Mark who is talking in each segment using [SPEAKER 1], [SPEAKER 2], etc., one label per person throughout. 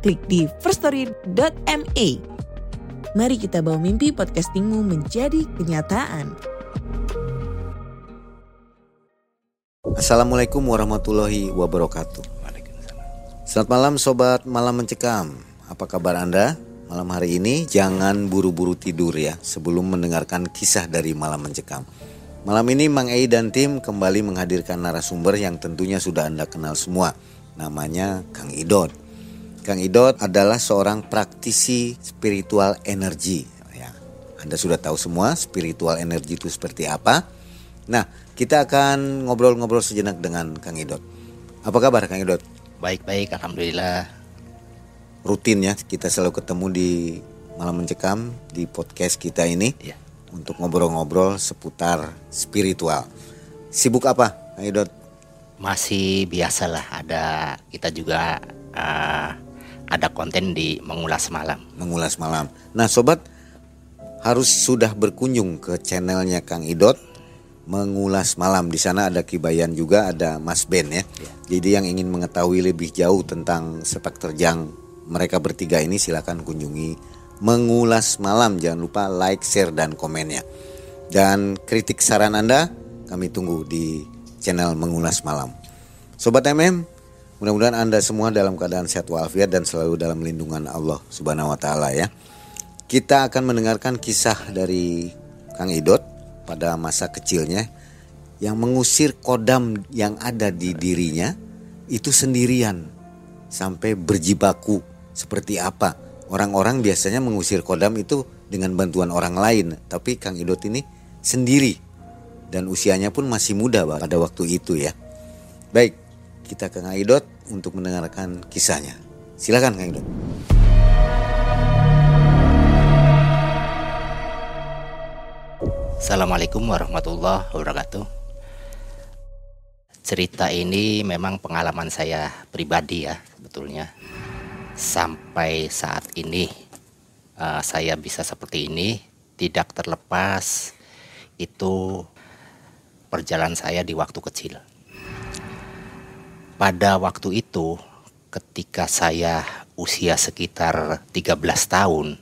[SPEAKER 1] klik di firststory.me. Mari kita bawa mimpi podcastingmu menjadi kenyataan.
[SPEAKER 2] Assalamualaikum warahmatullahi wabarakatuh. Selamat malam sobat malam mencekam. Apa kabar Anda? Malam hari ini jangan buru-buru tidur ya sebelum mendengarkan kisah dari malam mencekam. Malam ini Mang Ei dan tim kembali menghadirkan narasumber yang tentunya sudah Anda kenal semua. Namanya Kang Idot. Kang Idot adalah seorang praktisi spiritual energi. Ya, Anda sudah tahu semua spiritual energi itu seperti apa. Nah, kita akan ngobrol-ngobrol sejenak dengan Kang Idot. Apa kabar Kang Idot?
[SPEAKER 3] Baik-baik, alhamdulillah.
[SPEAKER 2] Rutin ya, kita selalu ketemu di Malam Mencekam di podcast kita ini
[SPEAKER 3] Ya.
[SPEAKER 2] untuk ngobrol-ngobrol seputar spiritual. Sibuk apa Kang Idot?
[SPEAKER 3] Masih biasalah ada kita juga eh, ada konten di mengulas malam.
[SPEAKER 2] mengulas malam. Nah, sobat harus sudah berkunjung ke channelnya Kang Idot mengulas malam. Di sana ada Kibayan juga, ada Mas Ben ya. Jadi yang ingin mengetahui lebih jauh tentang sepak terjang mereka bertiga ini silakan kunjungi mengulas malam. Jangan lupa like, share dan komennya. Dan kritik saran Anda kami tunggu di channel mengulas malam. Sobat MM, mudah-mudahan Anda semua dalam keadaan sehat walafiat dan selalu dalam lindungan Allah Subhanahu wa taala ya. Kita akan mendengarkan kisah dari Kang Idot pada masa kecilnya yang mengusir kodam yang ada di dirinya itu sendirian sampai berjibaku seperti apa. Orang-orang biasanya mengusir kodam itu dengan bantuan orang lain, tapi Kang Idot ini sendiri dan usianya pun masih muda pada waktu itu ya. Baik, kita ke Kang Idot untuk mendengarkan kisahnya. Silakan Kang Idot.
[SPEAKER 3] Assalamualaikum warahmatullahi wabarakatuh. Cerita ini memang pengalaman saya pribadi ya sebetulnya. Sampai saat ini eh, saya bisa seperti ini tidak terlepas itu perjalanan saya di waktu kecil. Pada waktu itu ketika saya usia sekitar 13 tahun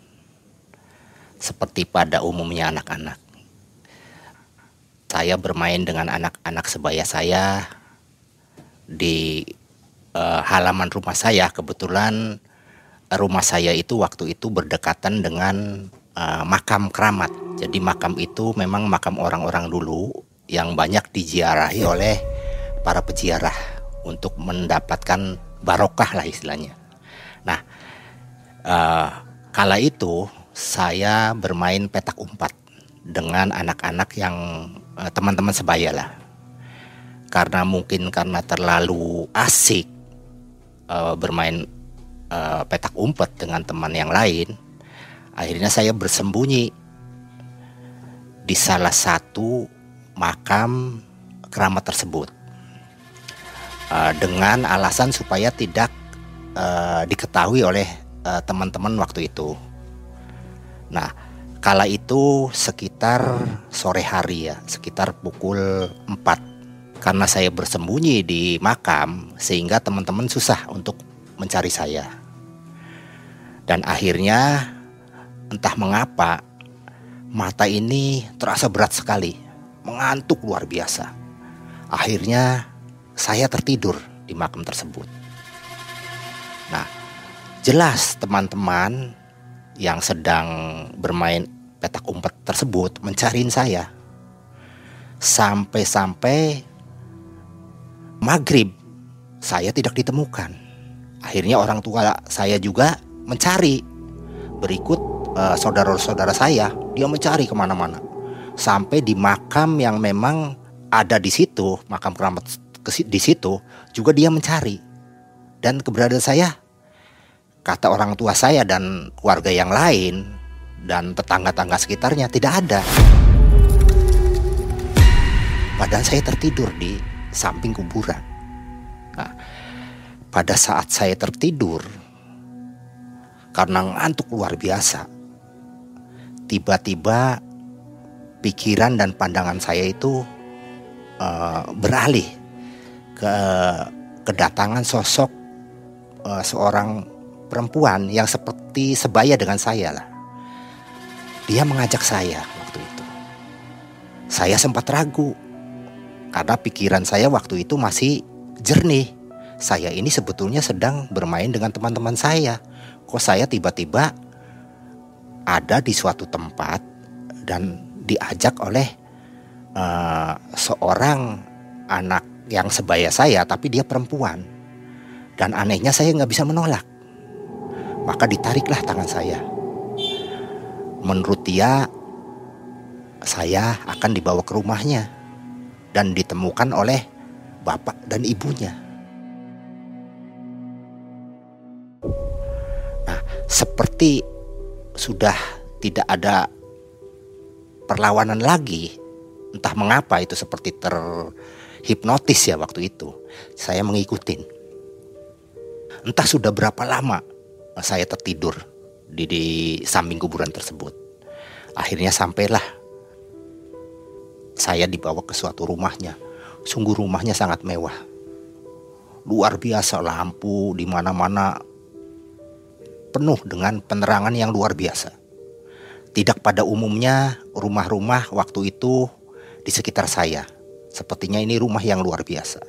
[SPEAKER 3] seperti pada umumnya anak-anak saya bermain dengan anak-anak sebaya saya di eh, halaman rumah saya. Kebetulan rumah saya itu waktu itu berdekatan dengan eh, makam keramat. Jadi makam itu memang makam orang-orang dulu yang banyak diziarahi oleh para peziarah untuk mendapatkan barokah lah istilahnya. Nah, eh, kala itu saya bermain petak umpat dengan anak-anak yang eh, teman-teman sebaya lah. Karena mungkin karena terlalu asik eh, bermain eh, petak umpet dengan teman yang lain, akhirnya saya bersembunyi di salah satu makam keramat tersebut Eh, dengan alasan supaya tidak eh, diketahui oleh eh, teman-teman waktu itu. Nah, kala itu sekitar sore hari ya, sekitar pukul 4. Karena saya bersembunyi di makam sehingga teman-teman susah untuk mencari saya. Dan akhirnya entah mengapa mata ini terasa berat sekali, mengantuk luar biasa. Akhirnya saya tertidur di makam tersebut. Nah, jelas teman-teman yang sedang bermain petak umpet tersebut mencariin saya. Sampai-sampai maghrib saya tidak ditemukan. Akhirnya orang tua saya juga mencari. Berikut eh, saudara-saudara saya, dia mencari ke mana-mana. Sampai di makam yang memang ada di situ, makam keramat di situ juga dia mencari. Dan keberadaan saya kata orang tua saya dan keluarga yang lain dan tetangga-tangga sekitarnya tidak ada. Padahal saya tertidur di samping kuburan. Nah, pada saat saya tertidur karena ngantuk luar biasa, tiba-tiba pikiran dan pandangan saya itu uh, beralih ke kedatangan sosok uh, seorang perempuan yang seperti sebaya dengan saya lah. Dia mengajak saya waktu itu. Saya sempat ragu karena pikiran saya waktu itu masih jernih. Saya ini sebetulnya sedang bermain dengan teman-teman saya. Kok saya tiba-tiba ada di suatu tempat dan diajak oleh uh, seorang anak yang sebaya saya tapi dia perempuan dan anehnya saya nggak bisa menolak maka ditariklah tangan saya. Menurut dia, saya akan dibawa ke rumahnya dan ditemukan oleh bapak dan ibunya. Nah, seperti sudah tidak ada perlawanan lagi, entah mengapa itu seperti terhipnotis ya waktu itu. Saya mengikuti. Entah sudah berapa lama saya tertidur di, di samping kuburan tersebut. Akhirnya sampailah saya dibawa ke suatu rumahnya. Sungguh rumahnya sangat mewah. Luar biasa lampu di mana-mana penuh dengan penerangan yang luar biasa. Tidak pada umumnya rumah-rumah waktu itu di sekitar saya. Sepertinya ini rumah yang luar biasa.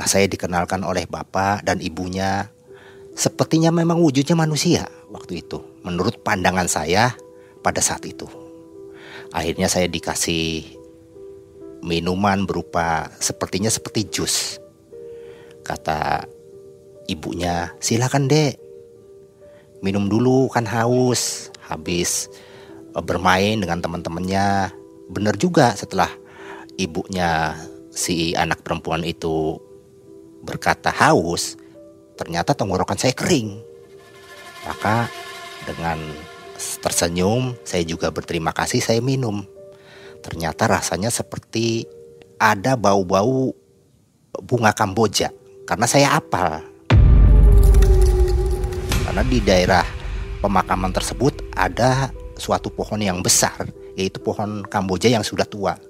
[SPEAKER 3] Nah, saya dikenalkan oleh bapak dan ibunya sepertinya memang wujudnya manusia waktu itu menurut pandangan saya pada saat itu. Akhirnya saya dikasih minuman berupa sepertinya seperti jus. Kata ibunya, "Silakan, Dek. Minum dulu kan haus." Habis eh, bermain dengan teman-temannya. Bener juga setelah ibunya si anak perempuan itu berkata haus, ternyata tenggorokan saya kering. Maka dengan tersenyum saya juga berterima kasih saya minum. Ternyata rasanya seperti ada bau-bau bunga Kamboja karena saya apal. Karena di daerah pemakaman tersebut ada suatu pohon yang besar yaitu pohon Kamboja yang sudah tua.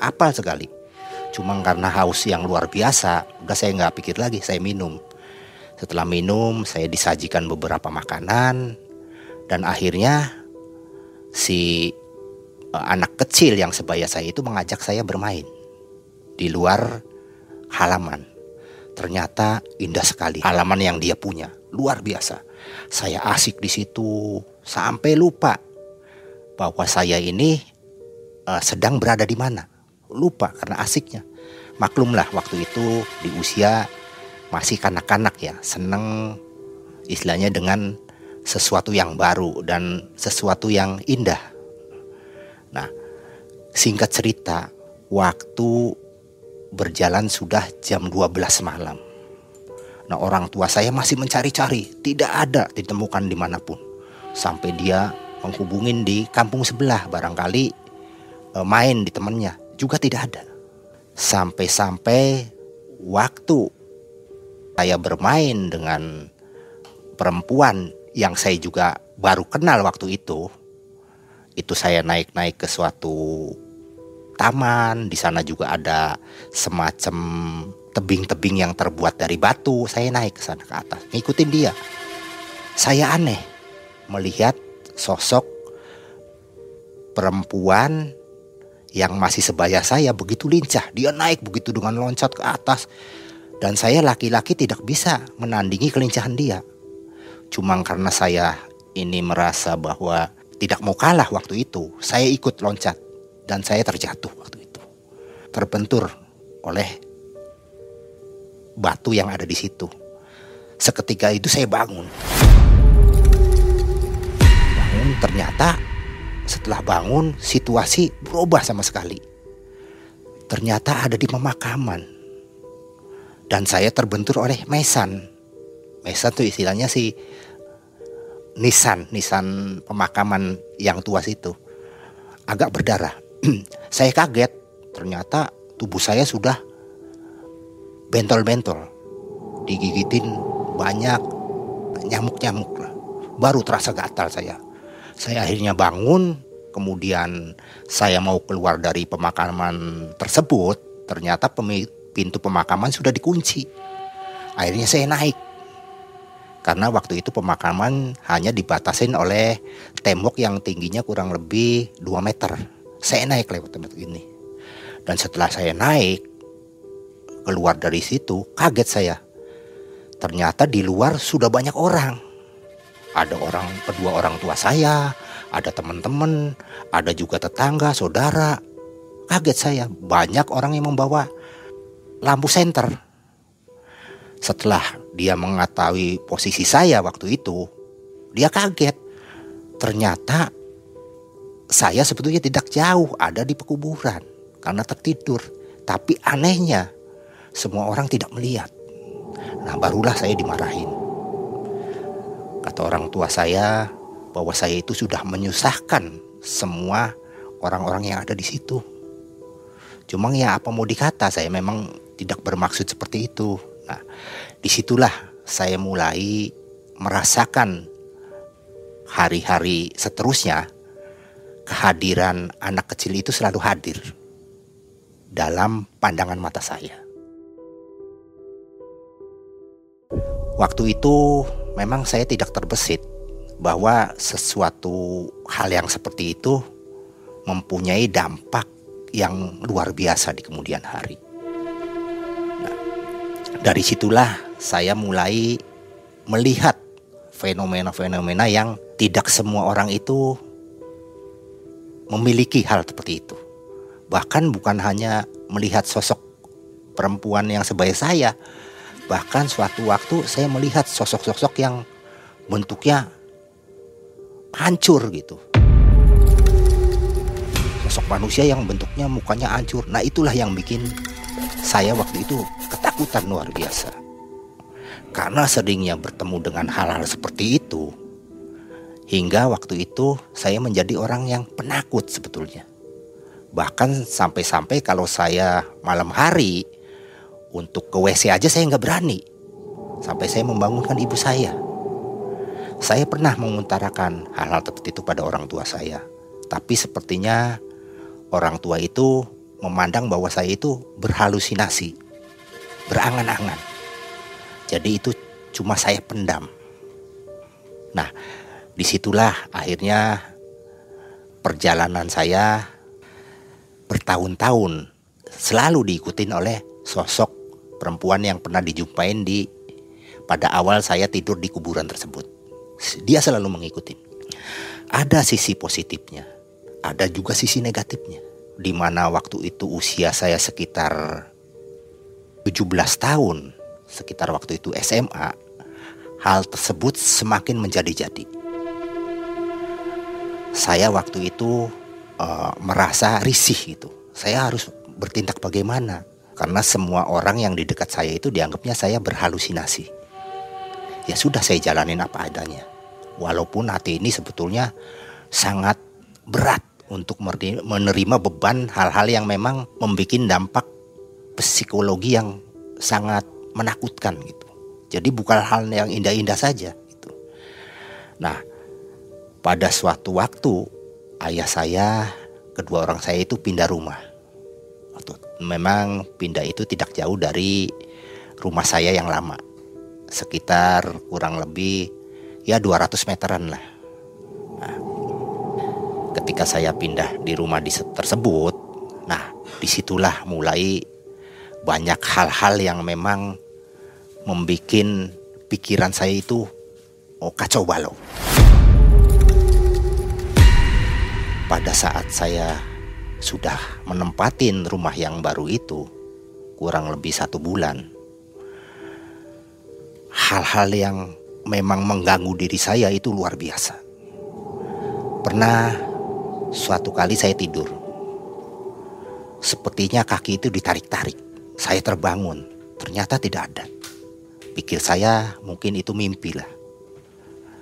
[SPEAKER 3] Apal sekali. Cuma karena haus yang luar biasa, udah saya nggak pikir lagi, saya minum. Setelah minum, saya disajikan beberapa makanan dan akhirnya si uh, anak kecil yang sebaya saya itu mengajak saya bermain di luar halaman. Ternyata indah sekali halaman yang dia punya, luar biasa. Saya asik di situ sampai lupa bahwa saya ini uh, sedang berada di mana. Lupa karena asiknya. Maklumlah waktu itu di usia masih kanak-kanak ya, seneng istilahnya dengan sesuatu yang baru dan sesuatu yang indah. Nah, singkat cerita, waktu berjalan sudah jam 12 malam. Nah, orang tua saya masih mencari-cari, tidak ada ditemukan di mana pun. Sampai dia menghubungin di kampung sebelah, barangkali eh, main di temannya, juga tidak ada. Sampai-sampai waktu saya bermain dengan perempuan yang saya juga baru kenal waktu itu, itu saya naik-naik ke suatu taman. Di sana juga ada semacam tebing-tebing yang terbuat dari batu. Saya naik ke sana ke atas, ngikutin dia. Saya aneh melihat sosok perempuan yang masih sebaya saya begitu lincah. Dia naik begitu dengan loncat ke atas dan saya laki-laki tidak bisa menandingi kelincahan dia. Cuma karena saya ini merasa bahwa tidak mau kalah waktu itu, saya ikut loncat dan saya terjatuh waktu itu. Terbentur oleh batu yang ada di situ. Seketika itu saya bangun. Bangun ternyata setelah bangun situasi berubah sama sekali. Ternyata ada di pemakaman dan saya terbentur oleh mesan. Mesan tuh istilahnya si nisan, nisan pemakaman yang tua situ agak berdarah. saya kaget, ternyata tubuh saya sudah bentol-bentol, digigitin banyak nyamuk-nyamuk. Baru terasa gatal saya. Saya akhirnya bangun, kemudian saya mau keluar dari pemakaman tersebut, ternyata pintu pemakaman sudah dikunci. Akhirnya saya naik karena waktu itu pemakaman hanya dibatasin oleh tembok yang tingginya kurang lebih 2 meter. Saya naik lewat tempat ini. Dan setelah saya naik keluar dari situ, kaget saya. Ternyata di luar sudah banyak orang. Ada orang kedua orang tua saya, ada teman-teman, ada juga tetangga, saudara. Kaget saya, banyak orang yang membawa lampu senter setelah dia mengetahui posisi saya waktu itu, dia kaget. Ternyata saya sebetulnya tidak jauh ada di pekuburan karena tertidur. Tapi anehnya semua orang tidak melihat. Nah barulah saya dimarahin. Kata orang tua saya bahwa saya itu sudah menyusahkan semua orang-orang yang ada di situ. Cuma ya apa mau dikata saya memang tidak bermaksud seperti itu. Nah, di situlah saya mulai merasakan hari-hari seterusnya kehadiran anak kecil itu selalu hadir dalam pandangan mata saya. Waktu itu memang saya tidak terbesit bahwa sesuatu hal yang seperti itu mempunyai dampak yang luar biasa di kemudian hari. Dari situlah saya mulai melihat fenomena-fenomena yang tidak semua orang itu memiliki hal seperti itu. Bahkan bukan hanya melihat sosok perempuan yang sebaya saya, bahkan suatu waktu saya melihat sosok-sosok yang bentuknya hancur gitu. Sosok manusia yang bentuknya mukanya hancur. Nah, itulah yang bikin saya waktu itu ketakutan luar biasa. Karena seringnya bertemu dengan hal-hal seperti itu, hingga waktu itu saya menjadi orang yang penakut sebetulnya. Bahkan sampai-sampai kalau saya malam hari untuk ke WC aja saya nggak berani. Sampai saya membangunkan ibu saya. Saya pernah mengutarakan hal-hal seperti itu pada orang tua saya. Tapi sepertinya orang tua itu memandang bahwa saya itu berhalusinasi, berangan-angan. Jadi itu cuma saya pendam. Nah, di situlah akhirnya perjalanan saya bertahun-tahun selalu diikutin oleh sosok perempuan yang pernah dijumpain di pada awal saya tidur di kuburan tersebut. Dia selalu mengikuti. Ada sisi positifnya, ada juga sisi negatifnya di mana waktu itu usia saya sekitar 17 tahun, sekitar waktu itu SMA, hal tersebut semakin menjadi-jadi. Saya waktu itu uh, merasa risih gitu. Saya harus bertindak bagaimana? Karena semua orang yang di dekat saya itu dianggapnya saya berhalusinasi. Ya sudah saya jalanin apa adanya. Walaupun hati ini sebetulnya sangat berat untuk menerima beban hal-hal yang memang membuat dampak psikologi yang sangat menakutkan gitu. Jadi bukan hal yang indah-indah saja gitu. Nah, pada suatu waktu ayah saya, kedua orang saya itu pindah rumah. Memang pindah itu tidak jauh dari rumah saya yang lama. Sekitar kurang lebih ya 200 meteran lah ketika saya pindah di rumah di tersebut, nah di situlah mulai banyak hal-hal yang memang membuat pikiran saya itu oh, kacau balau. Pada saat saya sudah menempatin rumah yang baru itu kurang lebih satu bulan, hal-hal yang memang mengganggu diri saya itu luar biasa. Pernah Suatu kali saya tidur. Sepertinya kaki itu ditarik-tarik. Saya terbangun. Ternyata tidak ada. Pikir saya mungkin itu mimpi lah.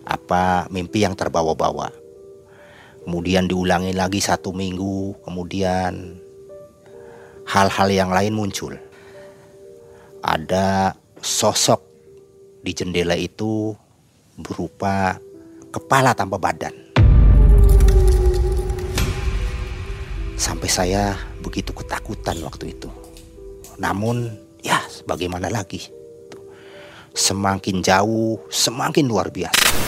[SPEAKER 3] apa mimpi yang terbawa-bawa. Kemudian diulangi lagi satu minggu, kemudian hal-hal yang lain muncul. Ada sosok di jendela itu berupa kepala tanpa badan. Sampai saya begitu ketakutan waktu itu. Namun ya bagaimana lagi? Semakin jauh, semakin luar biasa.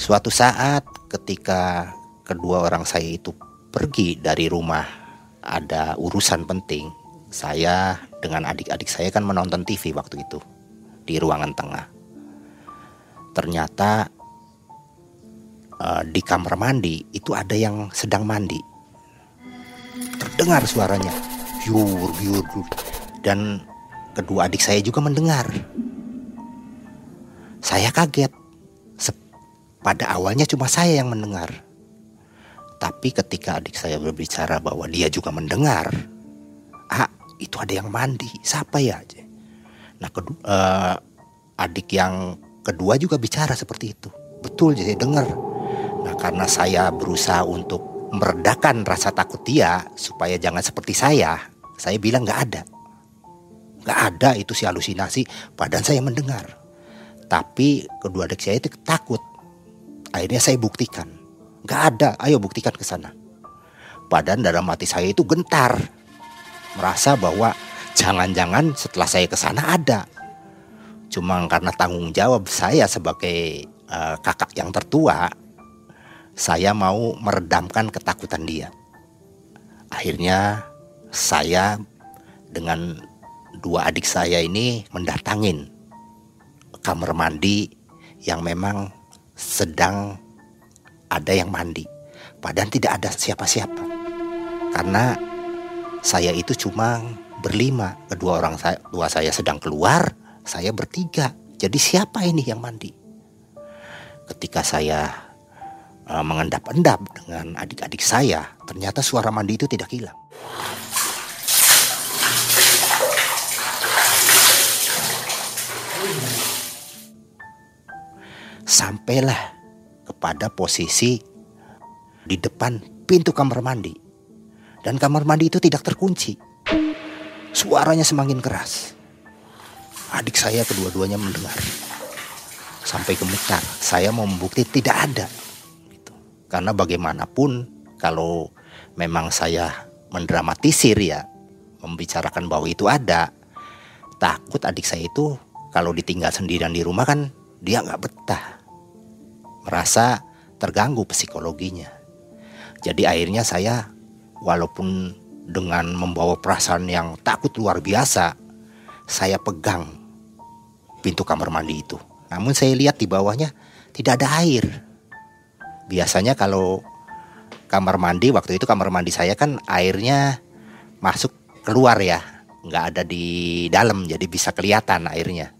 [SPEAKER 3] Suatu saat ketika kedua orang saya itu pergi dari rumah ada urusan penting, saya dengan adik-adik saya kan menonton TV waktu itu di ruangan tengah. Ternyata uh, di kamar mandi itu ada yang sedang mandi. Terdengar suaranya, biur, biur, biur. Dan kedua adik saya juga mendengar. Saya kaget pada awalnya cuma saya yang mendengar. Tapi ketika adik saya berbicara bahwa dia juga mendengar, ah itu ada yang mandi, siapa ya? Nah kedua, uh, adik yang kedua juga bicara seperti itu, betul jadi dengar. Nah karena saya berusaha untuk meredakan rasa takut dia supaya jangan seperti saya, saya bilang nggak ada, nggak ada itu si halusinasi, padahal saya mendengar. Tapi kedua adik saya itu takut Akhirnya saya buktikan. Gak ada, ayo buktikan ke sana. Badan dalam hati saya itu gentar. Merasa bahwa jangan-jangan setelah saya ke sana ada. Cuma karena tanggung jawab saya sebagai uh, kakak yang tertua, saya mau meredamkan ketakutan dia. Akhirnya saya dengan dua adik saya ini mendatangin kamar mandi yang memang sedang ada yang mandi. Padahal tidak ada siapa-siapa. Karena saya itu cuma berlima. Kedua orang saya, dua saya sedang keluar, saya bertiga. Jadi siapa ini yang mandi? Ketika saya uh, mengendap-endap dengan adik-adik saya, ternyata suara mandi itu tidak hilang. Sampailah kepada posisi di depan pintu kamar mandi. Dan kamar mandi itu tidak terkunci. Suaranya semakin keras. Adik saya kedua-duanya mendengar. Sampai gemetar. Saya mau membukti tidak ada. Gitu. Karena bagaimanapun kalau memang saya mendramatisir ya. Membicarakan bahwa itu ada. Takut adik saya itu kalau ditinggal sendirian di rumah kan dia nggak betah merasa terganggu psikologinya. Jadi akhirnya saya walaupun dengan membawa perasaan yang takut luar biasa, saya pegang pintu kamar mandi itu. Namun saya lihat di bawahnya tidak ada air. Biasanya kalau kamar mandi waktu itu kamar mandi saya kan airnya masuk keluar ya, nggak ada di dalam jadi bisa kelihatan airnya.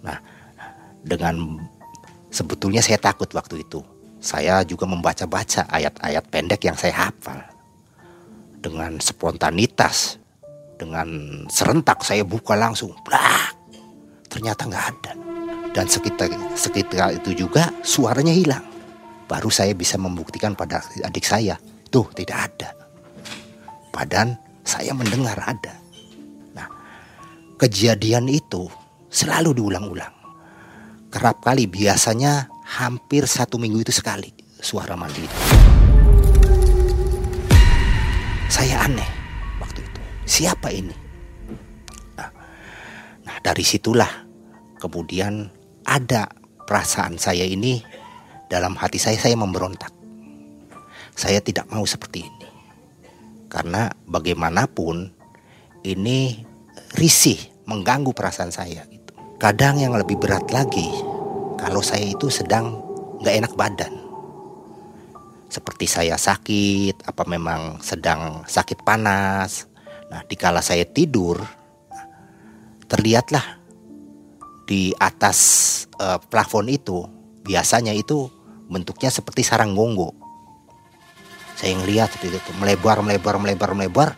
[SPEAKER 3] Nah, dengan Sebetulnya saya takut waktu itu. Saya juga membaca-baca ayat-ayat pendek yang saya hafal. Dengan spontanitas, dengan serentak saya buka langsung. Blah, ternyata nggak ada. Dan sekitar, sekitar itu juga suaranya hilang. Baru saya bisa membuktikan pada adik saya. Tuh tidak ada. Padan saya mendengar ada. Nah, kejadian itu selalu diulang-ulang kerap kali biasanya hampir satu minggu itu sekali suara mandi itu. Saya aneh waktu itu. Siapa ini? Nah, nah dari situlah kemudian ada perasaan saya ini dalam hati saya saya memberontak. Saya tidak mau seperti ini. Karena bagaimanapun ini risih mengganggu perasaan saya Kadang yang lebih berat lagi, kalau saya itu sedang nggak enak badan. Seperti saya sakit, apa memang sedang sakit panas. Nah, dikala saya tidur, terlihatlah di atas uh, plafon itu biasanya itu bentuknya seperti sarang gonggo. Saya ngelihat seperti itu melebar, melebar, melebar, melebar.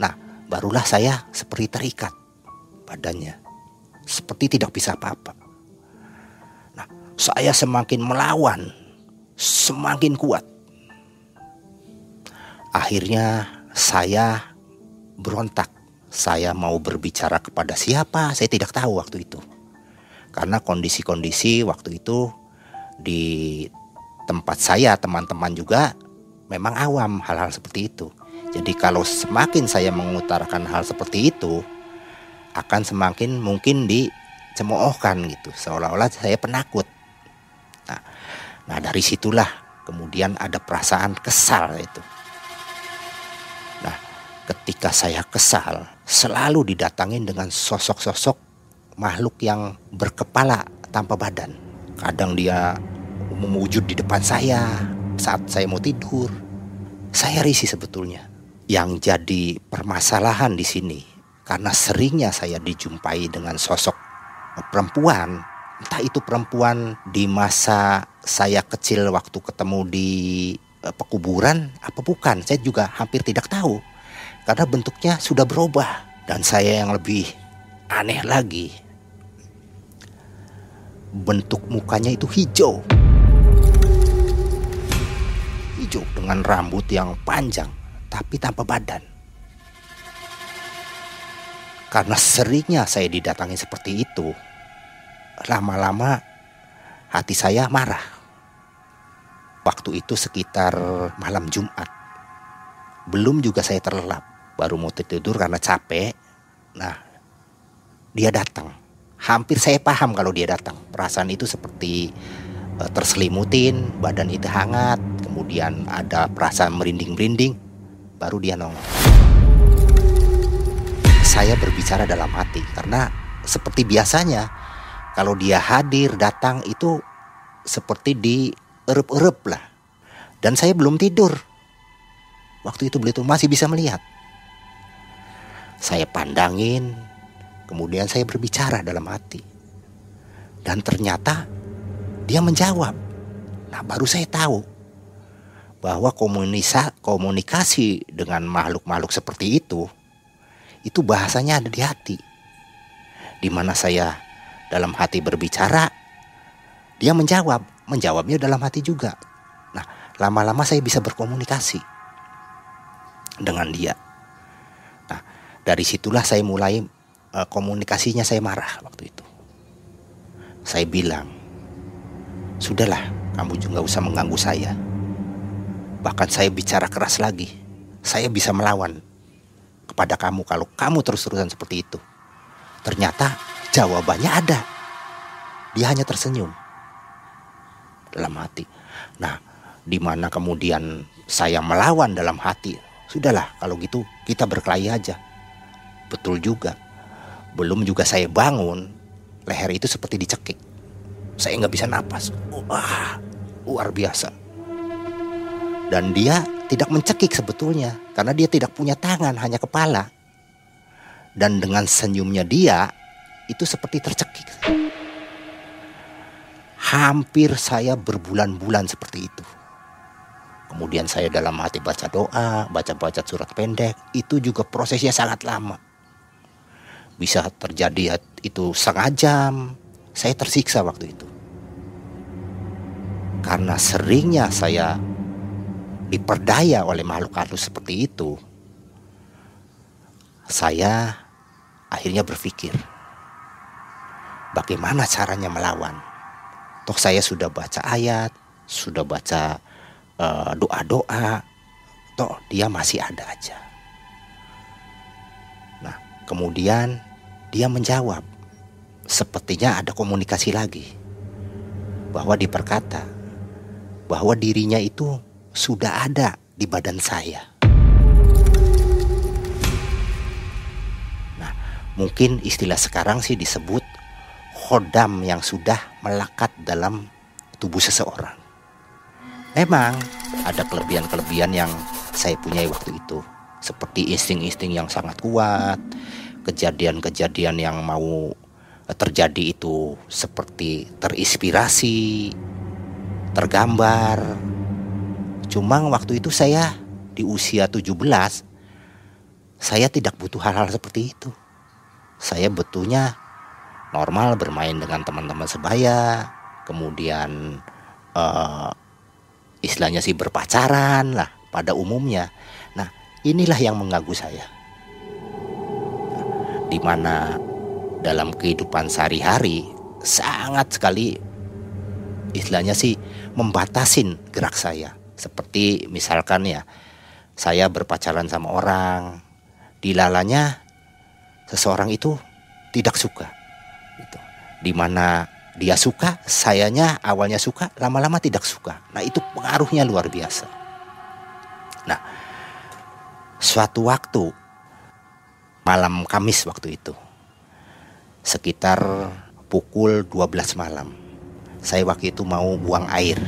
[SPEAKER 3] Nah, barulah saya seperti terikat badannya, seperti tidak bisa apa-apa. Nah, saya semakin melawan, semakin kuat. Akhirnya saya berontak. Saya mau berbicara kepada siapa, saya tidak tahu waktu itu. Karena kondisi-kondisi waktu itu di tempat saya, teman-teman juga memang awam hal-hal seperti itu. Jadi kalau semakin saya mengutarakan hal seperti itu, akan semakin mungkin dicemoohkan gitu, seolah-olah saya penakut. Nah, nah dari situlah kemudian ada perasaan kesal itu. Nah, ketika saya kesal, selalu didatangin dengan sosok-sosok makhluk yang berkepala tanpa badan. Kadang dia mewujud di depan saya, saat saya mau tidur. Saya risih sebetulnya. Yang jadi permasalahan di sini karena seringnya saya dijumpai dengan sosok perempuan, entah itu perempuan di masa saya kecil waktu ketemu di eh, pekuburan apa bukan, saya juga hampir tidak tahu. Karena bentuknya sudah berubah dan saya yang lebih aneh lagi bentuk mukanya itu hijau hijau dengan rambut yang panjang tapi tanpa badan. Karena seringnya saya didatangi seperti itu, lama-lama hati saya marah. Waktu itu sekitar malam Jumat. Belum juga saya terlelap, baru mau tidur karena capek. Nah, dia datang. Hampir saya paham kalau dia datang. Perasaan itu seperti uh, terselimutin, badan itu hangat, kemudian ada perasaan merinding-merinding, baru dia nongol. Saya berbicara dalam hati karena seperti biasanya kalau dia hadir datang itu seperti di erup-erup lah. Dan saya belum tidur. Waktu itu beliau masih bisa melihat. Saya pandangin, kemudian saya berbicara dalam hati. Dan ternyata dia menjawab. Nah, baru saya tahu bahwa komunikasi dengan makhluk-makhluk seperti itu itu bahasanya ada di hati. Di mana saya dalam hati berbicara, dia menjawab, menjawabnya dalam hati juga. Nah, lama-lama saya bisa berkomunikasi dengan dia. Nah, dari situlah saya mulai uh, komunikasinya saya marah waktu itu. Saya bilang, "Sudahlah, kamu juga usah mengganggu saya." Bahkan saya bicara keras lagi. Saya bisa melawan kepada kamu kalau kamu terus-terusan seperti itu. Ternyata jawabannya ada. Dia hanya tersenyum dalam hati. Nah, di mana kemudian saya melawan dalam hati. Sudahlah, kalau gitu kita berkelahi aja. Betul juga. Belum juga saya bangun, leher itu seperti dicekik. Saya nggak bisa napas. Wah, luar biasa. Dan dia tidak mencekik sebetulnya karena dia tidak punya tangan, hanya kepala. Dan dengan senyumnya dia itu seperti tercekik. Hampir saya berbulan-bulan seperti itu. Kemudian saya dalam hati baca doa, baca-baca surat pendek, itu juga prosesnya sangat lama. Bisa terjadi itu setengah jam, saya tersiksa waktu itu. Karena seringnya saya diperdaya oleh makhluk halus seperti itu, saya akhirnya berpikir, bagaimana caranya melawan? Toh saya sudah baca ayat, sudah baca uh, doa-doa, toh dia masih ada aja. Nah, kemudian dia menjawab, sepertinya ada komunikasi lagi, bahwa diperkata bahwa dirinya itu sudah ada di badan saya. Nah, mungkin istilah sekarang sih disebut hodam yang sudah melekat dalam tubuh seseorang. Memang ada kelebihan-kelebihan yang saya punyai waktu itu. Seperti insting-insting yang sangat kuat, kejadian-kejadian yang mau terjadi itu seperti terinspirasi, tergambar. Cuma waktu itu saya di usia 17 saya tidak butuh hal-hal seperti itu. Saya butuhnya normal bermain dengan teman-teman sebaya, kemudian uh, istilahnya sih berpacaran lah pada umumnya. Nah, inilah yang mengganggu saya. Di mana dalam kehidupan sehari-hari sangat sekali istilahnya sih membatasin gerak saya. Seperti misalkan ya, saya berpacaran sama orang, dilalanya seseorang itu tidak suka. Gitu. Di mana dia suka, sayanya awalnya suka, lama-lama tidak suka. Nah itu pengaruhnya luar biasa. Nah, suatu waktu malam Kamis waktu itu, sekitar pukul 12 malam, saya waktu itu mau buang air.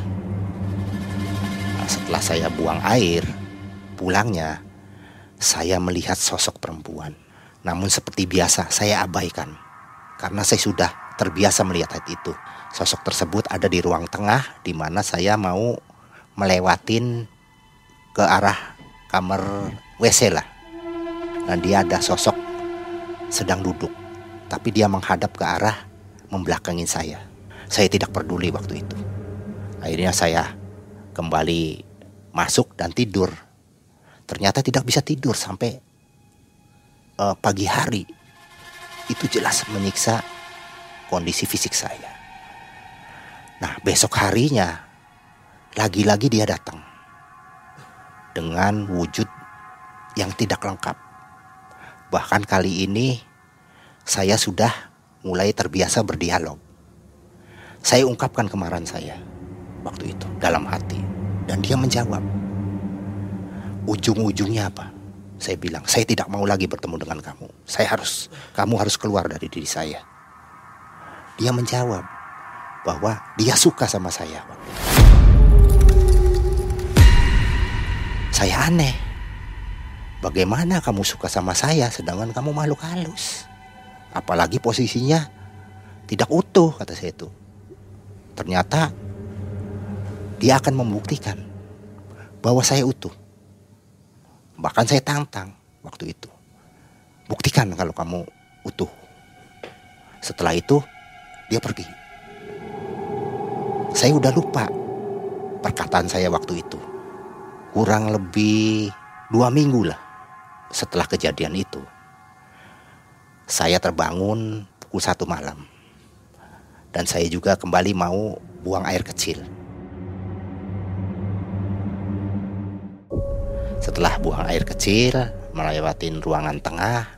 [SPEAKER 3] Setelah saya buang air, pulangnya saya melihat sosok perempuan. Namun seperti biasa saya abaikan karena saya sudah terbiasa melihat itu. Sosok tersebut ada di ruang tengah di mana saya mau melewatin ke arah kamar WC lah. Nah dia ada sosok sedang duduk, tapi dia menghadap ke arah membelakangin saya. Saya tidak peduli waktu itu. Akhirnya saya kembali masuk dan tidur. Ternyata tidak bisa tidur sampai uh, pagi hari. Itu jelas menyiksa kondisi fisik saya. Nah, besok harinya lagi-lagi dia datang dengan wujud yang tidak lengkap. Bahkan kali ini saya sudah mulai terbiasa berdialog. Saya ungkapkan kemarahan saya waktu itu dalam hati dan dia menjawab. Ujung-ujungnya apa? Saya bilang, saya tidak mau lagi bertemu dengan kamu. Saya harus, kamu harus keluar dari diri saya. Dia menjawab bahwa dia suka sama saya. Saya aneh. Bagaimana kamu suka sama saya sedangkan kamu makhluk halus? Apalagi posisinya tidak utuh kata saya itu. Ternyata dia akan membuktikan bahwa saya utuh. Bahkan saya tantang waktu itu. Buktikan kalau kamu utuh. Setelah itu dia pergi. Saya udah lupa perkataan saya waktu itu. Kurang lebih dua minggu lah setelah kejadian itu. Saya terbangun pukul satu malam. Dan saya juga kembali mau buang air kecil. Setelah buang air kecil, melewati ruangan tengah,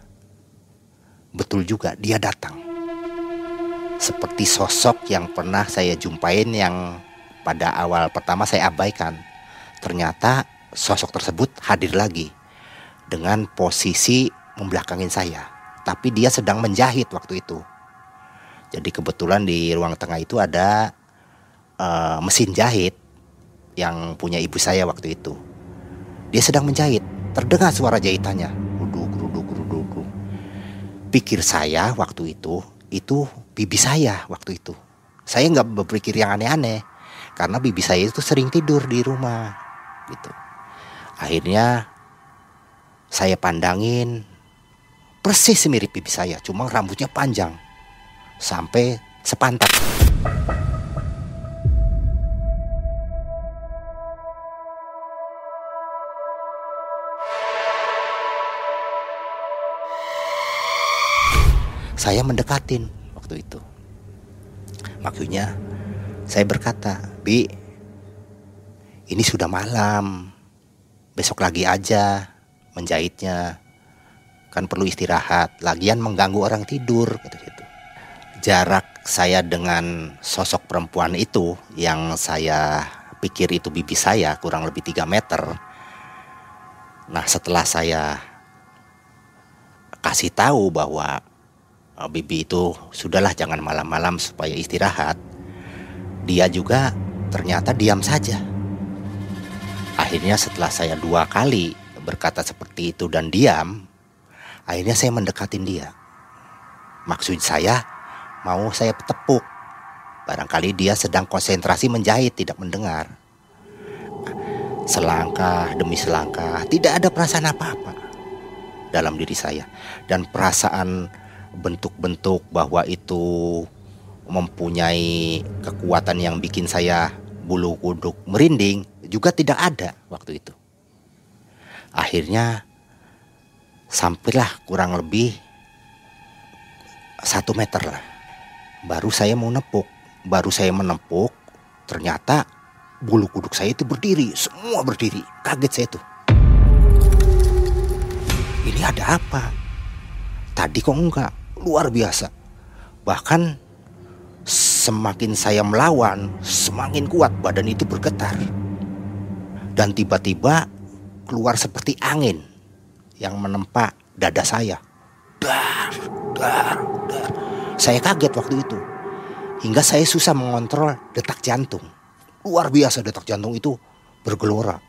[SPEAKER 3] betul juga dia datang seperti sosok yang pernah saya jumpain yang pada awal pertama saya abaikan. Ternyata sosok tersebut hadir lagi dengan posisi membelakangin saya. Tapi dia sedang menjahit waktu itu. Jadi kebetulan di ruang tengah itu ada uh, mesin jahit yang punya ibu saya waktu itu. Dia sedang menjahit, terdengar suara jahitannya. Ruduk, ruduk, ruduk. Pikir saya waktu itu, itu bibi saya waktu itu. Saya nggak berpikir yang aneh-aneh karena bibi saya itu sering tidur di rumah gitu. Akhirnya saya pandangin persis mirip bibi saya, cuma rambutnya panjang sampai sepantat. Saya mendekatin waktu itu. Maksudnya saya berkata, Bi, ini sudah malam, besok lagi aja menjahitnya. Kan perlu istirahat, lagian mengganggu orang tidur, gitu gitu. Jarak saya dengan sosok perempuan itu yang saya pikir itu bibi saya kurang lebih 3 meter. Nah setelah saya kasih tahu bahwa Bibi itu sudahlah jangan malam-malam supaya istirahat. Dia juga ternyata diam saja. Akhirnya setelah saya dua kali berkata seperti itu dan diam, akhirnya saya mendekatin dia. Maksud saya mau saya tepuk Barangkali dia sedang konsentrasi menjahit, tidak mendengar. Selangkah demi selangkah, tidak ada perasaan apa-apa dalam diri saya. Dan perasaan bentuk-bentuk bahwa itu mempunyai kekuatan yang bikin saya bulu kuduk merinding juga tidak ada waktu itu. Akhirnya sampailah kurang lebih satu meter lah. Baru saya mau nepuk, baru saya menepuk, ternyata bulu kuduk saya itu berdiri, semua berdiri. Kaget saya tuh. Ini ada apa? Tadi kok enggak? Luar biasa. Bahkan semakin saya melawan, semakin kuat badan itu bergetar. Dan tiba-tiba keluar seperti angin yang menempa dada saya. Dar, dar, dar. Saya kaget waktu itu. Hingga saya susah mengontrol detak jantung. Luar biasa detak jantung itu bergelora.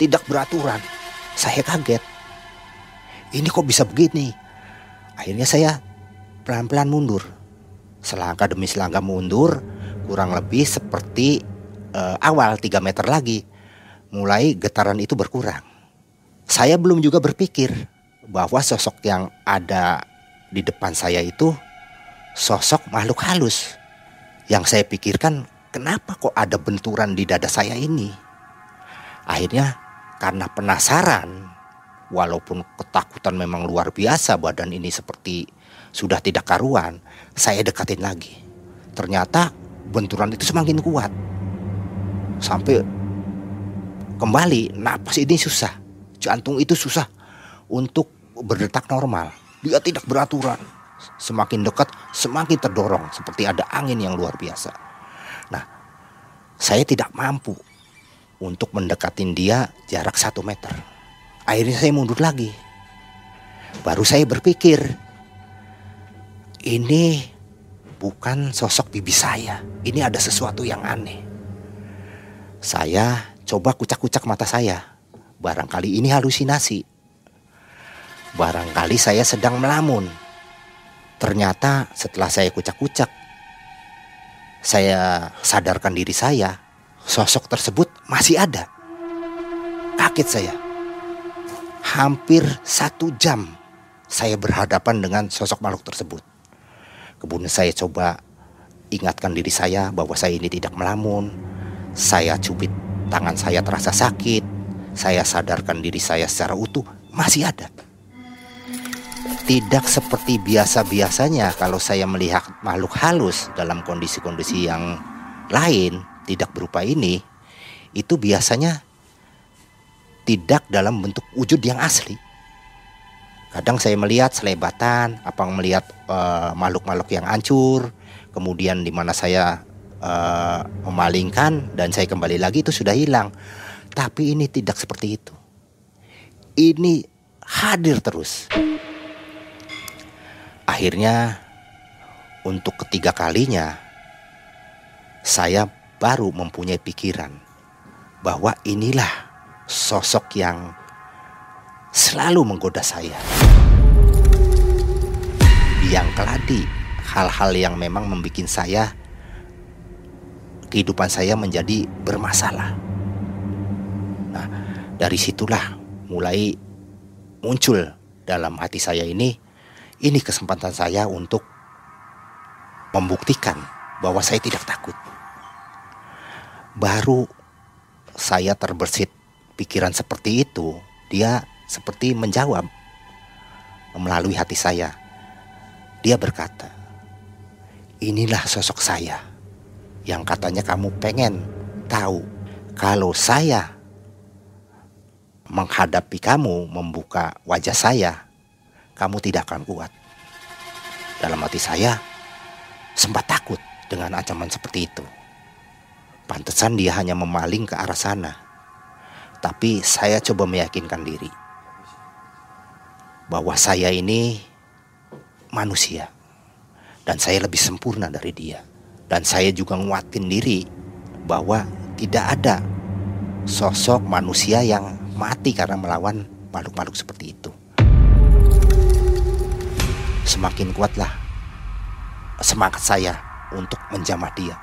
[SPEAKER 3] Tidak beraturan. Saya kaget. Ini kok bisa begini? Akhirnya saya pelan-pelan mundur. Selangkah demi selangkah mundur, kurang lebih seperti uh, awal 3 meter lagi mulai getaran itu berkurang. Saya belum juga berpikir bahwa sosok yang ada di depan saya itu sosok makhluk halus. Yang saya pikirkan, kenapa kok ada benturan di dada saya ini? Akhirnya karena penasaran, walaupun ketakutan memang luar biasa badan ini seperti sudah tidak karuan, saya dekatin lagi. Ternyata benturan itu semakin kuat. Sampai kembali napas ini susah. Jantung itu susah untuk berdetak normal. Dia tidak beraturan. Semakin dekat semakin terdorong. Seperti ada angin yang luar biasa. Nah saya tidak mampu untuk mendekatin dia jarak satu meter. Akhirnya saya mundur lagi. Baru saya berpikir ini bukan sosok bibi saya ini ada sesuatu yang aneh saya Coba kucak-kucak mata saya. Barangkali ini halusinasi. Barangkali saya sedang melamun. Ternyata setelah saya kucak-kucak, saya sadarkan diri saya, sosok tersebut masih ada. Kaget saya. Hampir satu jam saya berhadapan dengan sosok makhluk tersebut. Kemudian saya coba ingatkan diri saya bahwa saya ini tidak melamun. Saya cubit tangan saya terasa sakit, saya sadarkan diri saya secara utuh, masih ada. Tidak seperti biasa-biasanya kalau saya melihat makhluk halus dalam kondisi-kondisi yang lain, tidak berupa ini, itu biasanya tidak dalam bentuk wujud yang asli. Kadang saya melihat selebatan, apa melihat uh, makhluk-makhluk yang hancur, kemudian di mana saya uh, memalingkan dan saya kembali lagi itu sudah hilang. Tapi ini tidak seperti itu. Ini hadir terus. Akhirnya untuk ketiga kalinya saya baru mempunyai pikiran bahwa inilah sosok yang selalu menggoda saya. Yang keladi hal-hal yang memang membuat saya kehidupan saya menjadi bermasalah. Nah, dari situlah mulai muncul dalam hati saya ini, ini kesempatan saya untuk membuktikan bahwa saya tidak takut. Baru saya terbersit pikiran seperti itu, dia seperti menjawab melalui hati saya. Dia berkata, "Inilah sosok saya." yang katanya kamu pengen tahu kalau saya menghadapi kamu membuka wajah saya kamu tidak akan kuat dalam hati saya sempat takut dengan ancaman seperti itu pantesan dia hanya memaling ke arah sana tapi saya coba meyakinkan diri bahwa saya ini manusia dan saya lebih sempurna dari dia dan saya juga nguatin diri bahwa tidak ada sosok manusia yang mati karena melawan makhluk-makhluk seperti itu. Semakin kuatlah semangat saya untuk menjamah dia.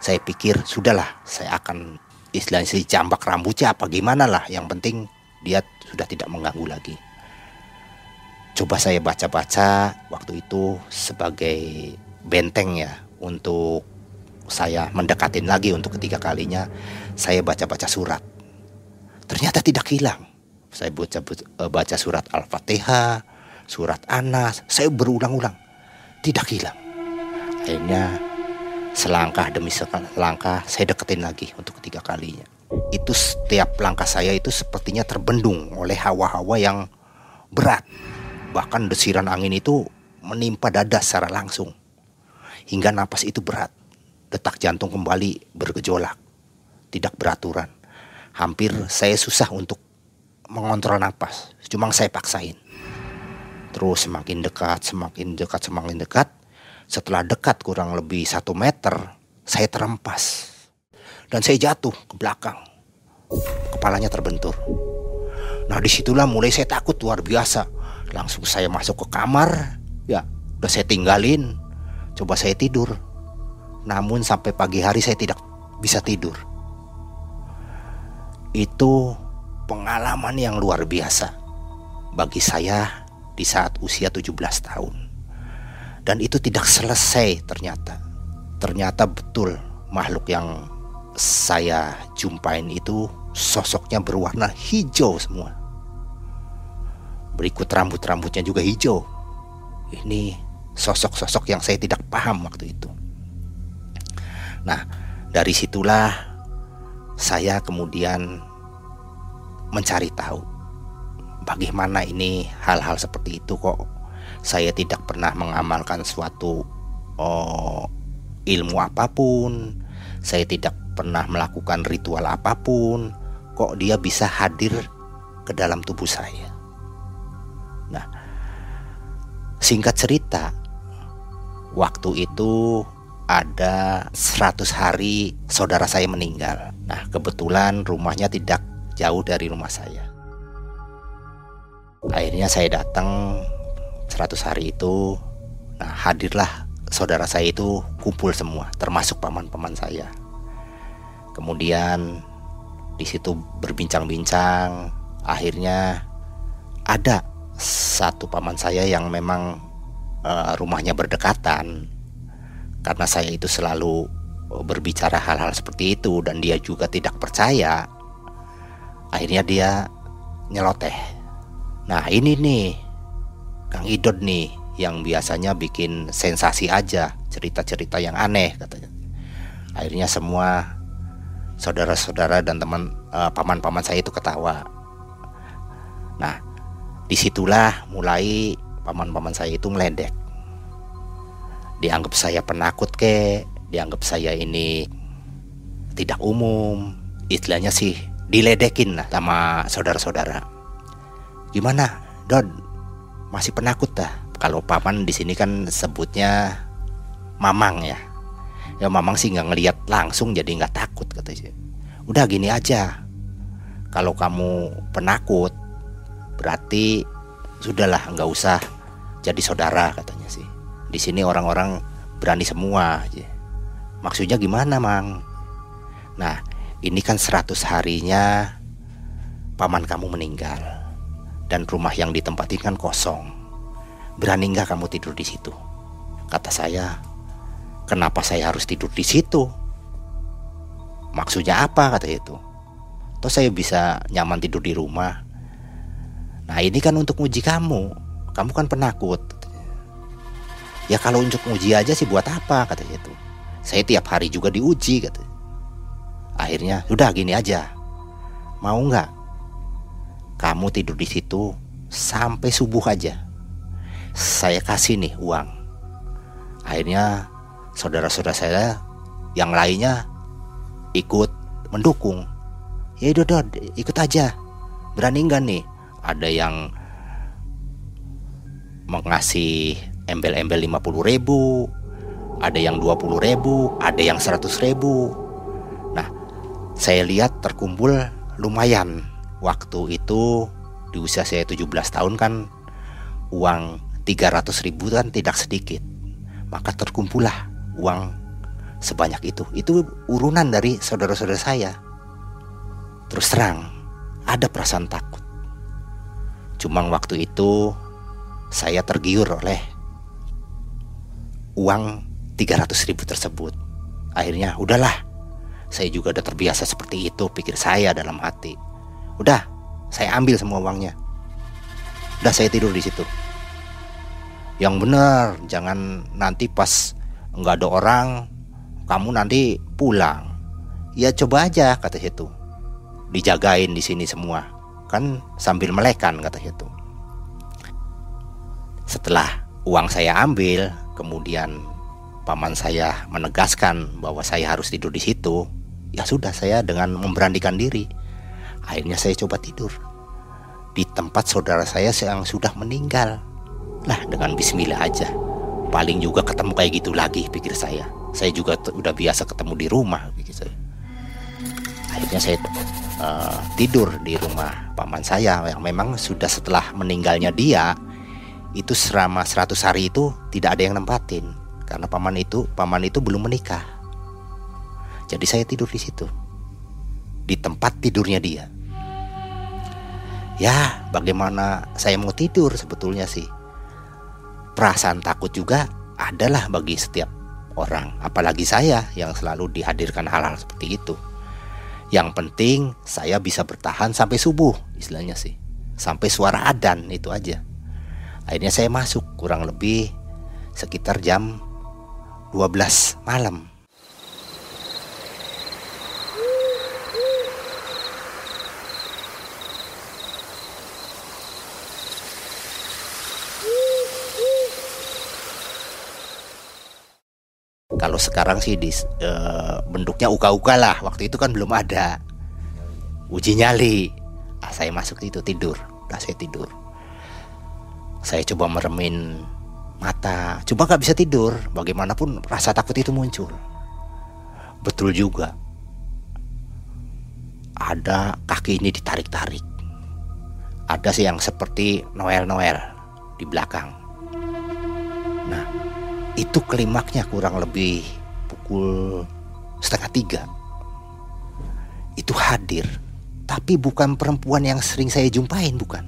[SPEAKER 3] Saya pikir sudahlah, saya akan istilahnya si jambak rambutnya apa gimana lah. Yang penting dia sudah tidak mengganggu lagi. Coba saya baca-baca waktu itu sebagai benteng ya untuk saya mendekatin lagi untuk ketiga kalinya saya baca-baca surat. Ternyata tidak hilang. Saya baca eh, baca surat Al-Fatihah, surat Anas, saya berulang-ulang. Tidak hilang. Akhirnya selangkah demi selangkah saya deketin lagi untuk ketiga kalinya. Itu setiap langkah saya itu sepertinya terbendung oleh hawa-hawa yang berat. Bahkan desiran angin itu menimpa dada secara langsung. Hingga napas itu berat. Detak jantung kembali bergejolak. Tidak beraturan. Hampir saya susah untuk mengontrol napas. Cuma saya paksain. Terus semakin dekat, semakin dekat, semakin dekat setelah dekat kurang lebih satu meter, saya terempas. Dan saya jatuh ke belakang. Kepalanya terbentur. Nah di situlah mulai saya takut luar biasa. Langsung saya masuk ke kamar. Ya udah saya tinggalin. Coba saya tidur. Namun sampai pagi hari saya tidak bisa tidur. Itu pengalaman yang luar biasa bagi saya di saat usia 17 tahun. Dan itu tidak selesai ternyata. Ternyata betul makhluk yang saya jumpain itu sosoknya berwarna hijau semua. Berikut rambut-rambutnya juga hijau. Ini sosok-sosok yang saya tidak paham waktu itu. Nah, dari situlah saya kemudian mencari tahu bagaimana ini hal-hal seperti itu kok saya tidak pernah mengamalkan suatu oh, ilmu apa pun, saya tidak pernah melakukan ritual apa pun, kok dia bisa hadir ke dalam tubuh saya. Singkat cerita, waktu itu ada 100 hari saudara saya meninggal. Nah, kebetulan rumahnya tidak jauh dari rumah saya. Akhirnya saya datang 100 hari itu nah hadirlah saudara saya itu kumpul semua termasuk paman-paman saya kemudian di situ berbincang-bincang akhirnya ada satu paman saya yang memang uh, rumahnya berdekatan. Karena saya itu selalu berbicara hal-hal seperti itu dan dia juga tidak percaya. Akhirnya dia nyeloteh. Nah ini nih Kang Idot nih yang biasanya bikin sensasi aja cerita-cerita yang aneh katanya. Akhirnya semua saudara-saudara dan teman uh, paman-paman saya itu ketawa. Nah di situlah mulai paman-paman saya itu meledek dianggap saya penakut ke dianggap saya ini tidak umum istilahnya sih diledekin lah sama saudara-saudara gimana Don masih penakut dah. Kalau paman di sini kan sebutnya mamang ya. Ya mamang sih nggak ngelihat langsung jadi nggak takut katanya. Udah gini aja. Kalau kamu penakut berarti sudahlah nggak usah jadi saudara katanya sih. Di sini orang-orang berani semua. Maksudnya gimana, Mang? Nah, ini kan 100 harinya paman kamu meninggal dan rumah yang ditempatin kan kosong. Berani nggak kamu tidur di situ? Kata saya, kenapa saya harus tidur di situ? Maksudnya apa kata itu? Toh saya bisa nyaman tidur di rumah. Nah ini kan untuk uji kamu. Kamu kan penakut. Ya kalau untuk uji aja sih buat apa kata itu. Saya tiap hari juga diuji kata. Akhirnya udah gini aja. Mau nggak kamu tidur di situ sampai subuh aja. Saya kasih nih uang. Akhirnya saudara-saudara saya yang lainnya ikut mendukung. Ya udah, ikut aja. Berani nggak nih? Ada yang mengasih embel-embel 50 ribu, ada yang 20 ribu, ada yang 100 ribu. Nah, saya lihat terkumpul lumayan waktu itu di usia saya 17 tahun kan uang 300 ribu kan tidak sedikit maka terkumpullah uang sebanyak itu. Itu urunan dari saudara-saudara saya. Terus terang, ada perasaan takut. Cuma waktu itu saya tergiur oleh uang 300 ribu tersebut. Akhirnya udahlah, saya juga udah terbiasa seperti itu pikir saya dalam hati. Udah, saya ambil semua uangnya. Udah saya tidur di situ. Yang benar, jangan nanti pas nggak ada orang, kamu nanti pulang. Ya coba aja kata situ. Dijagain di sini semua. Kan sambil melekan kata situ. Setelah uang saya ambil, kemudian paman saya menegaskan bahwa saya harus tidur di situ. Ya sudah saya dengan memberanikan diri. Akhirnya saya coba tidur di tempat saudara saya yang sudah meninggal. Lah dengan bismillah aja. Paling juga ketemu kayak gitu lagi pikir saya. Saya juga udah biasa ketemu di rumah pikir saya. Akhirnya saya uh, tidur di rumah paman saya yang memang sudah setelah meninggalnya dia itu selama 100 hari itu tidak ada yang nempatin karena paman itu paman itu belum menikah. Jadi saya tidur di situ. Di tempat tidurnya dia. Ya, bagaimana saya mau tidur sebetulnya sih perasaan takut juga adalah bagi setiap orang, apalagi saya yang selalu dihadirkan hal-hal seperti itu. Yang penting saya bisa bertahan sampai subuh, istilahnya sih. Sampai suara adan itu aja. Akhirnya saya masuk kurang lebih sekitar jam 12 malam. Kalau sekarang sih di e, bentuknya uka-uka lah. Waktu itu kan belum ada uji nyali. Ah, saya masuk itu tidur. Udah saya tidur. Saya coba meremin mata, coba nggak bisa tidur. Bagaimanapun rasa takut itu muncul. Betul juga. Ada kaki ini ditarik-tarik. Ada sih yang seperti Noel-Noel di belakang. Nah, itu klimaknya kurang lebih pukul setengah tiga. Itu hadir, tapi bukan perempuan yang sering saya jumpain, bukan.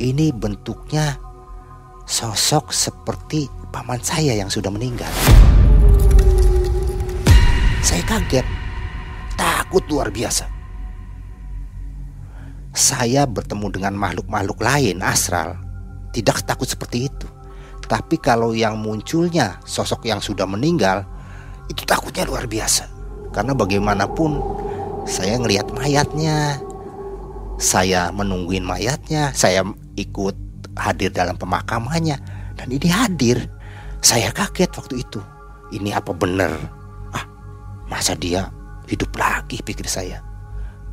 [SPEAKER 3] Ini bentuknya sosok seperti paman saya yang sudah meninggal. Saya kaget, takut luar biasa. Saya bertemu dengan makhluk-makhluk lain astral, tidak takut seperti itu. Tapi kalau yang munculnya sosok yang sudah meninggal, itu takutnya luar biasa. Karena bagaimanapun saya ngelihat mayatnya, saya menungguin mayatnya, saya ikut hadir dalam pemakamannya, dan ini hadir. Saya kaget waktu itu. Ini apa benar? Ah, masa dia hidup lagi pikir saya.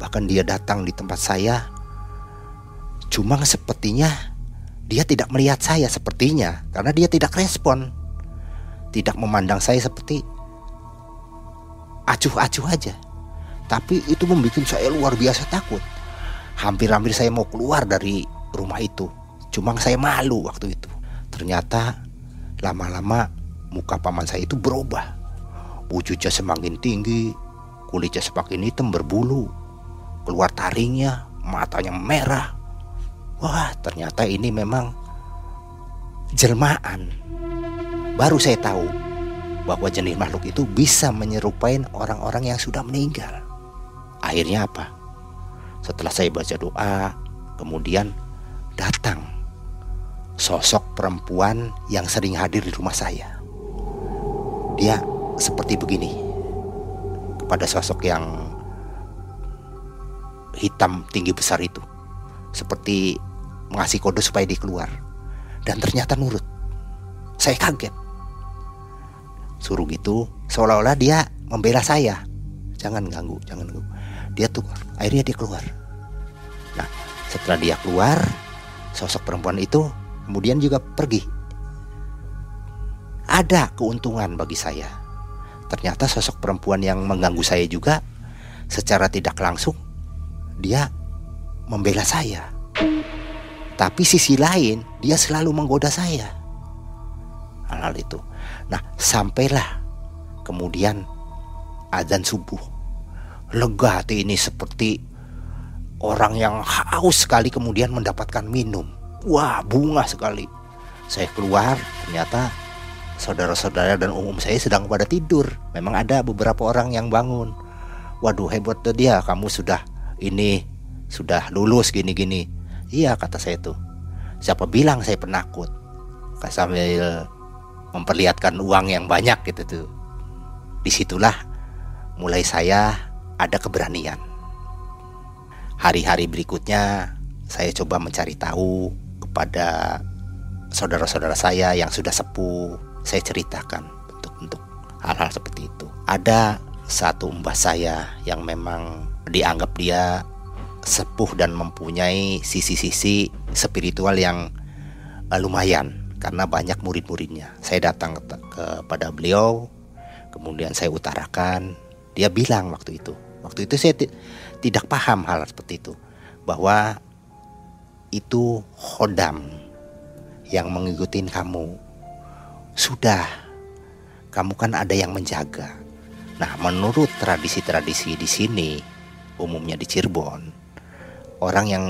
[SPEAKER 3] Bahkan dia datang di tempat saya. Cuma sepertinya dia tidak melihat saya sepertinya karena dia tidak respon. Tidak memandang saya seperti acuh-acuh aja. Tapi itu membuat saya luar biasa takut. Hampir-hampir saya mau keluar dari rumah itu. Cuma saya malu waktu itu. Ternyata lama-lama muka paman saya itu berubah. Wujudnya semakin tinggi, kulitnya semakin hitam berbulu, keluar taringnya, matanya merah, Wah, ternyata ini memang jelmaan. Baru saya tahu bahwa jenis makhluk itu bisa menyerupai orang-orang yang sudah meninggal. Akhirnya apa? Setelah saya baca doa, kemudian datang sosok perempuan yang sering hadir di rumah saya. Dia seperti begini kepada sosok yang hitam tinggi besar itu seperti mengasih kode supaya dia keluar. Dan ternyata nurut. Saya kaget. Suruh gitu, seolah-olah dia membela saya. Jangan ganggu, jangan ganggu. Dia tuh, akhirnya dia keluar. Nah, setelah dia keluar, sosok perempuan itu kemudian juga pergi. Ada keuntungan bagi saya. Ternyata sosok perempuan yang mengganggu saya juga secara tidak langsung dia membela saya. Tapi sisi lain dia selalu menggoda saya. Hal-hal itu. Nah, sampailah kemudian azan subuh. Lega hati ini seperti orang yang haus sekali kemudian mendapatkan minum. Wah, bunga sekali. Saya keluar, ternyata saudara-saudara dan umum saya sedang pada tidur. Memang ada beberapa orang yang bangun. Waduh, hebat dia, kamu sudah ini sudah lulus gini-gini. Iya, kata saya tuh. Siapa bilang saya penakut? Sambil memperlihatkan uang yang banyak gitu tuh. Di situlah mulai saya ada keberanian. Hari-hari berikutnya saya coba mencari tahu kepada saudara-saudara saya yang sudah sepuh. Saya ceritakan untuk hal-hal seperti itu. Ada satu mbah saya yang memang dianggap dia sepuh dan mempunyai sisi-sisi spiritual yang uh, lumayan karena banyak murid-muridnya. Saya datang kepada beliau, kemudian saya utarakan, dia bilang waktu itu. Waktu itu saya tidak paham hal seperti itu bahwa itu hodam yang mengikuti kamu. Sudah, kamu kan ada yang menjaga. Nah, menurut tradisi-tradisi di sini, umumnya di Cirebon, orang yang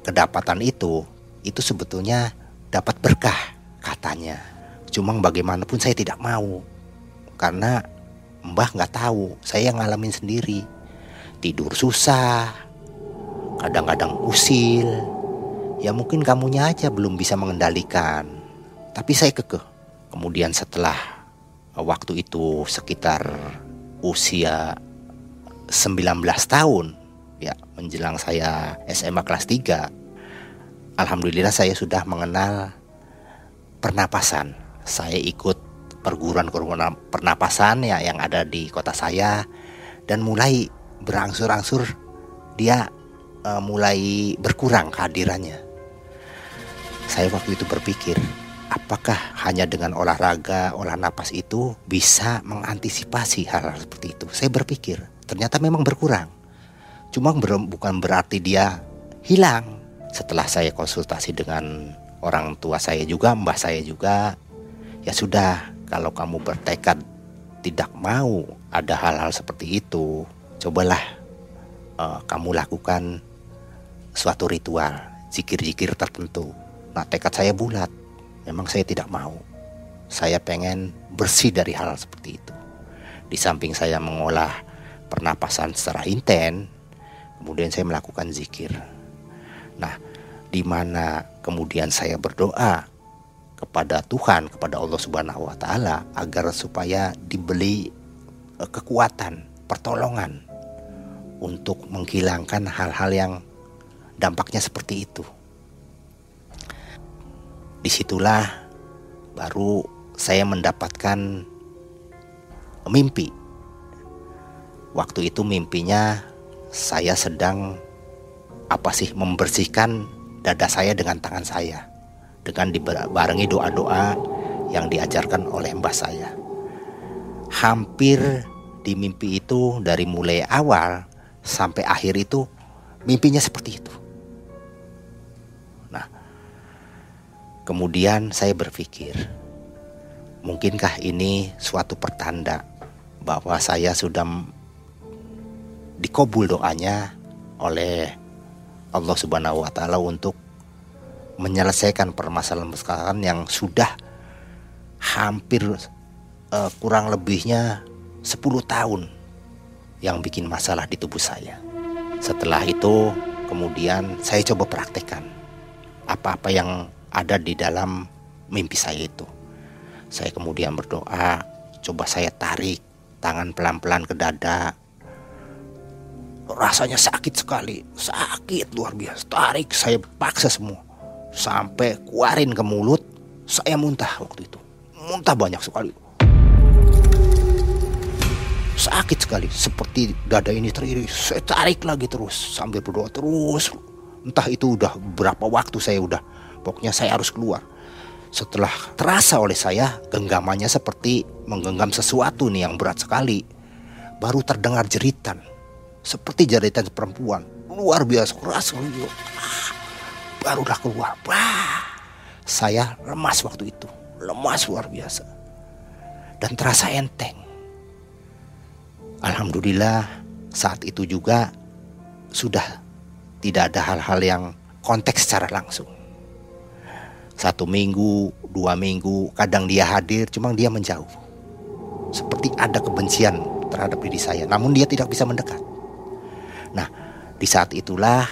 [SPEAKER 3] kedapatan itu itu sebetulnya dapat berkah katanya. Cuma bagaimanapun saya tidak mau karena Mbah nggak tahu, saya yang ngalamin sendiri. Tidur susah, kadang-kadang usil. Ya mungkin kamunya aja belum bisa mengendalikan. Tapi saya kekeh. Kemudian setelah waktu itu sekitar usia 19 tahun ya menjelang saya SMA kelas 3 Alhamdulillah saya sudah mengenal pernapasan. Saya ikut perguruan pernapasan ya yang ada di kota saya dan mulai berangsur-angsur dia uh, mulai berkurang kehadirannya. Saya waktu itu berpikir, apakah hanya dengan olahraga, olah napas itu bisa mengantisipasi hal-hal seperti itu? Saya berpikir, ternyata memang berkurang. Cuma bukan berarti dia hilang. Setelah saya konsultasi dengan orang tua saya juga, mbah saya juga. Ya sudah, kalau kamu bertekad tidak mau ada hal-hal seperti itu, cobalah uh, kamu lakukan suatu ritual, zikir-zikir tertentu. Nah, tekad saya bulat. Memang saya tidak mau. Saya pengen bersih dari hal seperti itu. Di samping saya mengolah pernapasan secara intens, kemudian saya melakukan zikir. Nah, di mana kemudian saya berdoa kepada Tuhan, kepada Allah Subhanahu wa taala agar supaya dibeli eh, kekuatan, pertolongan untuk menghilangkan hal-hal yang dampaknya seperti itu. Di situlah baru saya mendapatkan mimpi. Waktu itu mimpinya saya sedang apa sih membersihkan dada saya dengan tangan saya dengan dibarengi doa-doa yang diajarkan oleh mbah saya. Hampir di mimpi itu dari mulai awal sampai akhir itu mimpinya seperti itu. Nah, kemudian saya berpikir, mungkinkah ini suatu pertanda bahwa saya sudah dikobul doanya oleh Allah Subhanahu wa taala untuk menyelesaikan permasalahan-permasalahan yang sudah hampir uh, kurang lebihnya 10 tahun yang bikin masalah di tubuh saya. Setelah itu kemudian saya coba praktekkan apa-apa yang ada di dalam mimpi saya itu. Saya kemudian berdoa, coba saya tarik tangan pelan-pelan ke dada, rasanya sakit sekali. Sakit luar biasa. Tarik saya paksa semua. Sampai keluarin ke mulut. Saya muntah waktu itu. Muntah banyak sekali. Sakit sekali. Seperti dada ini teriris saya tarik lagi terus. Sambil berdoa terus. Entah itu udah berapa waktu saya udah. Pokoknya saya harus keluar. Setelah terasa oleh saya genggamannya seperti menggenggam sesuatu nih yang berat sekali. Baru terdengar jeritan seperti jeritan perempuan luar biasa keras ah, barulah keluar Wah, saya lemas waktu itu lemas luar biasa dan terasa enteng. Alhamdulillah saat itu juga sudah tidak ada hal-hal yang konteks secara langsung. Satu minggu, dua minggu, kadang dia hadir, cuma dia menjauh. Seperti ada kebencian terhadap diri saya, namun dia tidak bisa mendekat. Nah, di saat itulah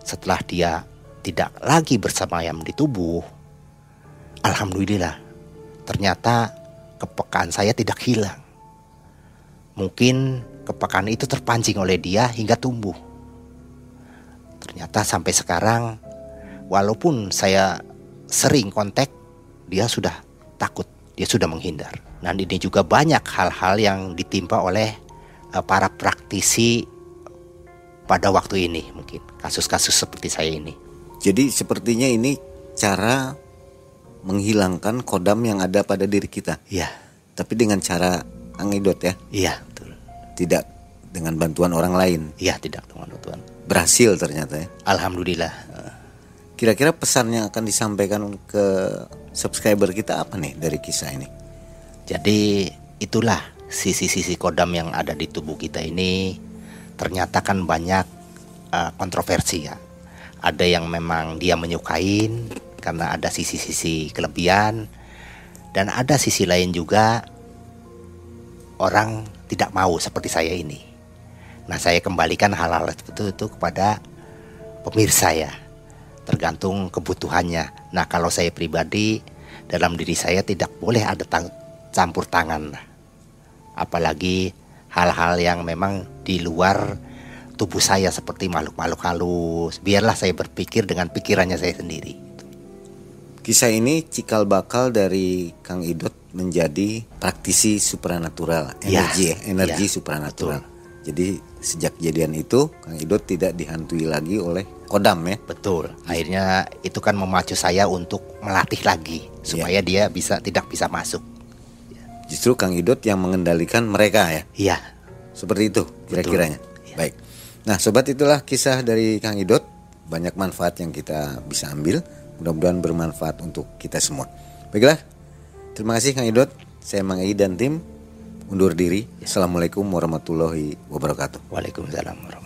[SPEAKER 3] setelah dia tidak lagi bersemayam di tubuh, alhamdulillah ternyata kepekaan saya tidak hilang. Mungkin kepekaan itu terpancing oleh dia hingga tumbuh. Ternyata sampai sekarang walaupun saya sering kontak, dia sudah takut, dia sudah menghindar. Dan ini juga banyak hal-hal yang ditimpa oleh uh, para praktisi pada waktu ini mungkin kasus-kasus seperti saya ini.
[SPEAKER 2] Jadi sepertinya ini cara menghilangkan kodam yang ada pada diri kita.
[SPEAKER 3] Iya.
[SPEAKER 2] Tapi dengan cara angidot ya.
[SPEAKER 3] Iya, betul.
[SPEAKER 2] Tidak dengan bantuan orang lain.
[SPEAKER 3] Iya, tidak dengan bantuan.
[SPEAKER 2] Berhasil ternyata ya.
[SPEAKER 3] Alhamdulillah.
[SPEAKER 2] Kira-kira pesan yang akan disampaikan ke subscriber kita apa nih dari kisah ini?
[SPEAKER 3] Jadi itulah sisi-sisi kodam yang ada di tubuh kita ini ternyata kan banyak uh, kontroversi ya. Ada yang memang dia menyukain karena ada sisi-sisi kelebihan dan ada sisi lain juga orang tidak mau seperti saya ini. Nah, saya kembalikan hal-hal seperti itu kepada pemirsa ya tergantung kebutuhannya. Nah, kalau saya pribadi dalam diri saya tidak boleh ada tang campur tangan. Apalagi hal-hal yang memang di luar tubuh saya seperti makhluk-makhluk halus. Biarlah saya berpikir dengan pikirannya saya sendiri.
[SPEAKER 2] Kisah ini cikal bakal dari Kang Idot menjadi praktisi supranatural,
[SPEAKER 3] Ya,
[SPEAKER 2] energi ya, energi
[SPEAKER 3] ya,
[SPEAKER 2] supranatural. Jadi sejak kejadian itu Kang Idot tidak dihantui lagi oleh kodam ya.
[SPEAKER 3] Betul. Akhirnya itu kan memacu saya untuk melatih lagi supaya dia bisa tidak bisa masuk.
[SPEAKER 2] Justru Kang Idot yang mengendalikan mereka ya.
[SPEAKER 3] Iya.
[SPEAKER 2] Seperti itu kira-kiranya.
[SPEAKER 3] Iya.
[SPEAKER 2] Baik. Nah, sobat itulah kisah dari Kang Idot. Banyak manfaat yang kita bisa ambil. Mudah-mudahan bermanfaat untuk kita semua. Baiklah. Terima kasih Kang Idot. Saya Mang Ei dan tim undur diri. Assalamualaikum warahmatullahi wabarakatuh.
[SPEAKER 3] Waalaikumsalam warahmatullahi